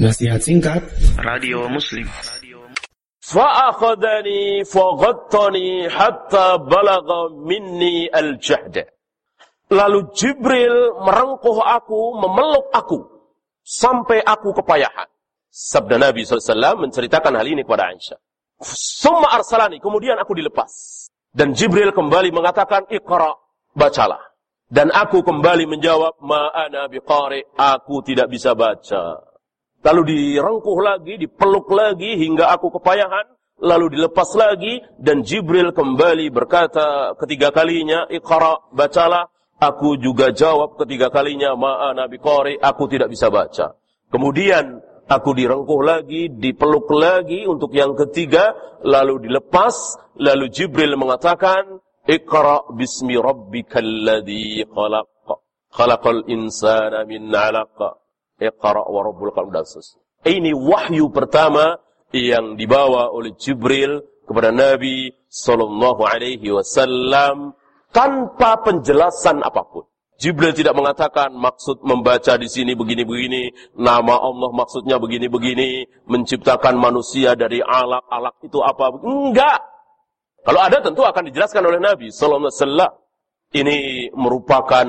Nasihat singkat Radio Muslim. فأخذني فغطني حتى بلغ مني الجهد. Lalu Jibril merengkuh aku, memeluk aku, sampai aku kepayahan. Sabda Nabi SAW menceritakan hal ini kepada Aisyah. Summa arsalani, kemudian aku dilepas. Dan Jibril kembali mengatakan, Iqra, bacalah. Dan aku kembali menjawab, Ma'ana biqari, aku tidak bisa baca. Lalu direngkuh lagi, dipeluk lagi hingga aku kepayahan. Lalu dilepas lagi dan Jibril kembali berkata ketiga kalinya, Iqra, bacalah. Aku juga jawab ketiga kalinya, Ma'ana biqari, aku tidak bisa baca. Kemudian aku direngkuh lagi, dipeluk lagi untuk yang ketiga, lalu dilepas, lalu Jibril mengatakan, Iqra bismi rabbikal ladzi khalaq. Khalaqal insana min 'alaq. Iqra wa rabbul qalam dan seterusnya. Ini wahyu pertama yang dibawa oleh Jibril kepada Nabi sallallahu alaihi wasallam tanpa penjelasan apa pun. Jibril tidak mengatakan maksud membaca di sini begini-begini, nama Allah maksudnya begini-begini, menciptakan manusia dari alak, alak itu apa? Enggak. Kalau ada tentu akan dijelaskan oleh Nabi sallallahu alaihi wasallam. Ini merupakan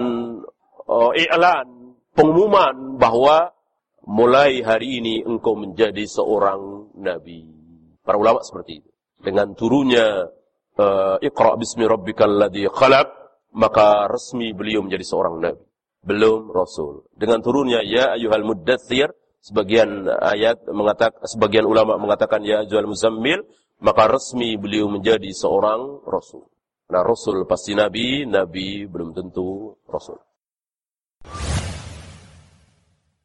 uh, i'lan pengumuman bahwa mulai hari ini engkau menjadi seorang nabi. Para ulama seperti itu. Dengan turunnya uh, Iqra bismi rabbikal ladzi khalaq, maka resmi beliau menjadi seorang nabi. Belum rasul. Dengan turunnya ya ayyuhal muddatsir, sebagian ayat mengatakan sebagian ulama mengatakan ya ayyuhal muzammil, maka resmi beliau menjadi seorang rasul. Nah, rasul pasti nabi, nabi belum tentu rasul.